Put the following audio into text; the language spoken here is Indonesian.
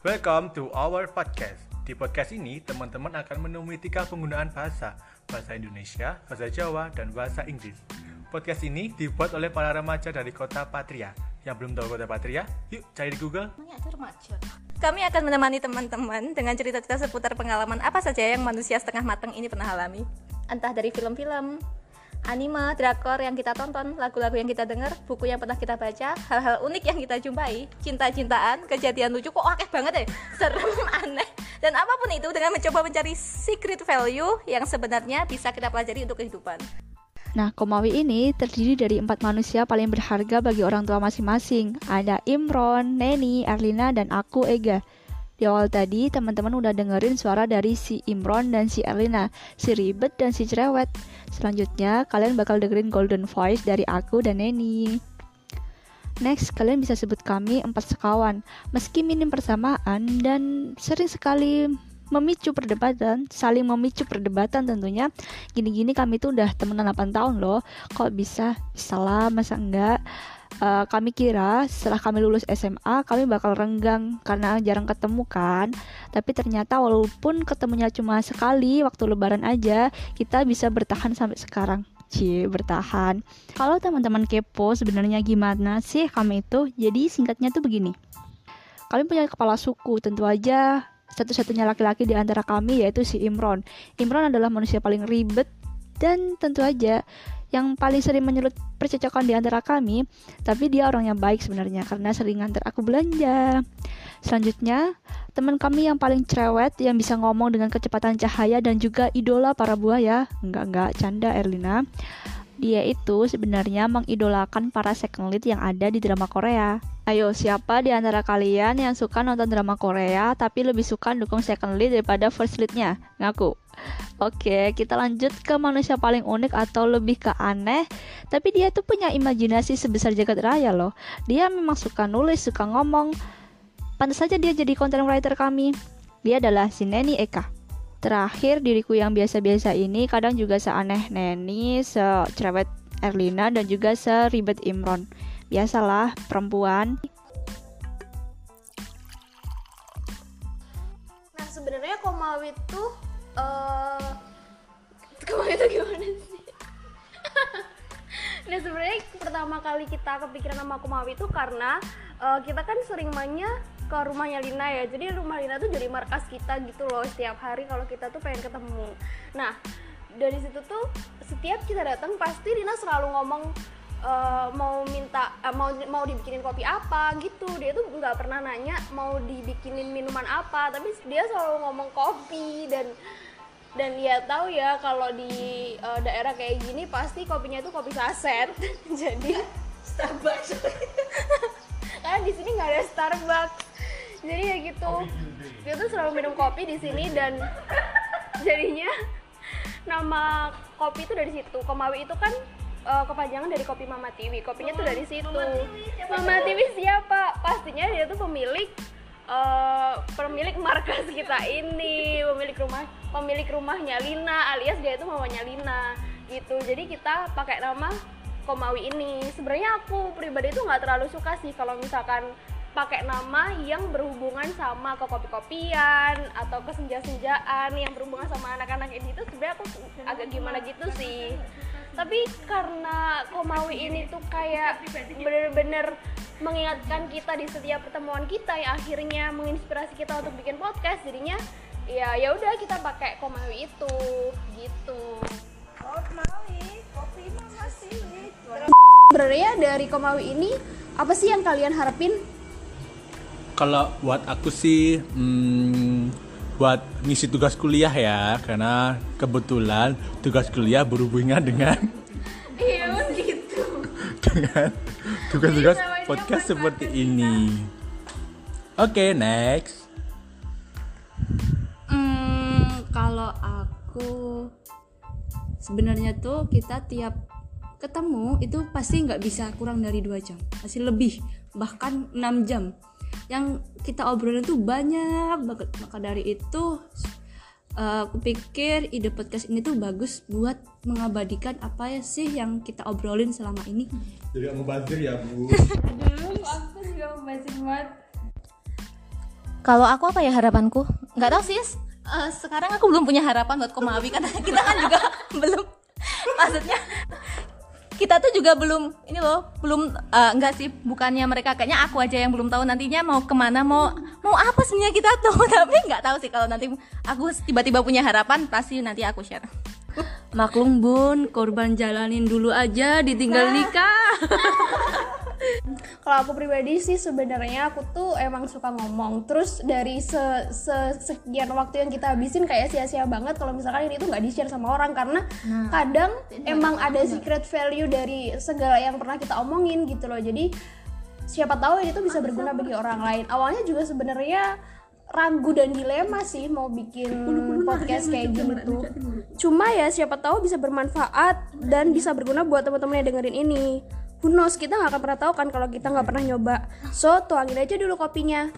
Welcome to our podcast. Di podcast ini, teman-teman akan menemui tiga penggunaan bahasa, bahasa Indonesia, bahasa Jawa, dan bahasa Inggris. Podcast ini dibuat oleh para remaja dari kota Patria. Yang belum tahu kota Patria, yuk cari di Google. Kami akan menemani teman-teman dengan cerita-cerita seputar pengalaman apa saja yang manusia setengah matang ini pernah alami. Entah dari film-film, anime, drakor yang kita tonton, lagu-lagu yang kita dengar, buku yang pernah kita baca, hal-hal unik yang kita jumpai, cinta-cintaan, kejadian lucu kok akeh banget ya, serem, aneh, dan apa pun itu dengan mencoba mencari secret value yang sebenarnya bisa kita pelajari untuk kehidupan. Nah, Komawi ini terdiri dari empat manusia paling berharga bagi orang tua masing-masing. Ada Imron, Neni, Erlina, dan aku, Ega. Di awal tadi, teman-teman udah dengerin suara dari si Imron dan si Erlina, si Ribet dan si Cerewet. Selanjutnya, kalian bakal dengerin Golden Voice dari aku dan Neni. Next, kalian bisa sebut kami empat sekawan. Meski minim persamaan dan sering sekali memicu perdebatan, saling memicu perdebatan tentunya. Gini-gini kami tuh udah temenan 8 tahun loh. Kok bisa? Salah, masa enggak? Uh, kami kira setelah kami lulus SMA kami bakal renggang karena jarang ketemu kan tapi ternyata walaupun ketemunya cuma sekali waktu lebaran aja kita bisa bertahan sampai sekarang Cie, bertahan. Kalau teman-teman kepo sebenarnya gimana sih kami itu? Jadi singkatnya tuh begini. Kami punya kepala suku, tentu aja satu-satunya laki-laki di antara kami yaitu si Imron. Imron adalah manusia paling ribet dan tentu aja yang paling sering menyulut percakapan di antara kami, tapi dia orang yang baik sebenarnya karena sering nganter aku belanja. Selanjutnya, teman kami yang paling cerewet yang bisa ngomong dengan kecepatan cahaya dan juga idola para buaya. Enggak enggak canda Erlina. Dia itu sebenarnya mengidolakan para second lead yang ada di drama Korea. Ayo, siapa di antara kalian yang suka nonton drama Korea tapi lebih suka dukung second lead daripada first leadnya? Ngaku. Oke, kita lanjut ke manusia paling unik atau lebih ke aneh. Tapi dia tuh punya imajinasi sebesar jagat raya loh. Dia memang suka nulis, suka ngomong. Pantas saja dia jadi content writer kami. Dia adalah si Neni Eka. Terakhir, diriku yang biasa-biasa ini kadang juga seaneh Neni, secerewet Erlina, dan juga seribet Imron. Biasalah, perempuan. Nah, sebenarnya Komawi tuh uh, Komawi itu gimana sih? nah, sebenarnya pertama kali kita kepikiran nama Komawi itu karena uh, kita kan sering mainnya ke rumahnya Lina ya jadi rumah Lina tuh jadi markas kita gitu loh setiap hari kalau kita tuh pengen ketemu nah dari situ tuh setiap kita datang pasti Lina selalu ngomong uh, mau minta uh, mau mau dibikinin kopi apa gitu. Dia tuh nggak pernah nanya mau dibikinin minuman apa tapi dia selalu ngomong kopi dan dan ya tahu ya kalau di uh, daerah kayak gini pasti kopinya tuh kopi saset. Jadi Starbucks karena di sini nggak ada Starbucks. Jadi ya gitu. Dia tuh selalu minum kopi di sini dan jadinya nama kopi itu dari situ. Komawi itu kan uh, kepanjangan dari kopi Mama Tiwi. Kopinya tuh dari situ. Mama Tiwi siapa pastinya dia tuh pemilik uh, pemilik markas kita ini. Pemilik rumah pemilik rumahnya Lina alias dia itu mamanya Lina gitu. Jadi kita pakai nama Komawi ini. Sebenarnya aku pribadi itu nggak terlalu suka sih kalau misalkan pakai nama yang berhubungan sama ke kopi-kopian atau ke senja-senjaan yang berhubungan sama anak-anak ini itu sebenarnya aku agak gimana gitu sih tapi karena Komawi ini tuh kayak bener-bener mengingatkan kita di setiap pertemuan kita yang akhirnya menginspirasi kita untuk bikin podcast jadinya ya ya udah kita pakai Komawi itu gitu. Komawi kopi masih sebenarnya dari Komawi ini apa sih yang kalian harapin? Kalau buat aku sih hmm, buat ngisi tugas kuliah ya karena kebetulan tugas kuliah berhubungan dengan iya gitu. Dengan tugas-tugas podcast seperti ini. oke okay, next. Hmm, kalau aku sebenarnya tuh kita tiap ketemu itu pasti nggak bisa kurang dari dua jam pasti lebih bahkan 6 jam yang kita obrolin tuh banyak banget maka dari itu uh, aku pikir ide podcast ini tuh bagus buat mengabadikan apa ya sih yang kita obrolin selama ini jadi mau bazir ya bu aduh aku juga mau bazir banget Kalau aku apa ya harapanku? Nggak tahu sih. Eh, sekarang aku belum punya harapan buat Komawi karena kita kan juga belum. Maksudnya kita tuh juga belum ini loh belum eh, enggak sih bukannya mereka kayaknya aku aja yang belum tahu nantinya mau ke mana mau mau apa sebenarnya kita tuh tapi nggak tahu sih kalau nanti aku tiba-tiba punya harapan pasti nanti aku share Maklum bun, korban jalanin dulu aja, ditinggal nikah. Kalau aku pribadi sih sebenarnya aku tuh emang suka ngomong. Terus dari se, se- sekian waktu yang kita habisin kayak sia-sia banget kalau misalkan ini tuh nggak di-share sama orang karena kadang emang ada secret value dari segala yang pernah kita omongin gitu loh. Jadi siapa tahu ini tuh bisa berguna bagi orang lain. Awalnya juga sebenarnya ragu dan dilema sih mau bikin podcast kayak gitu. Cuma ya siapa tahu bisa bermanfaat dan bisa berguna buat teman-teman yang dengerin ini. Who knows, kita nggak akan pernah tahu kan kalau kita nggak pernah nyoba. So, tuangin aja dulu kopinya.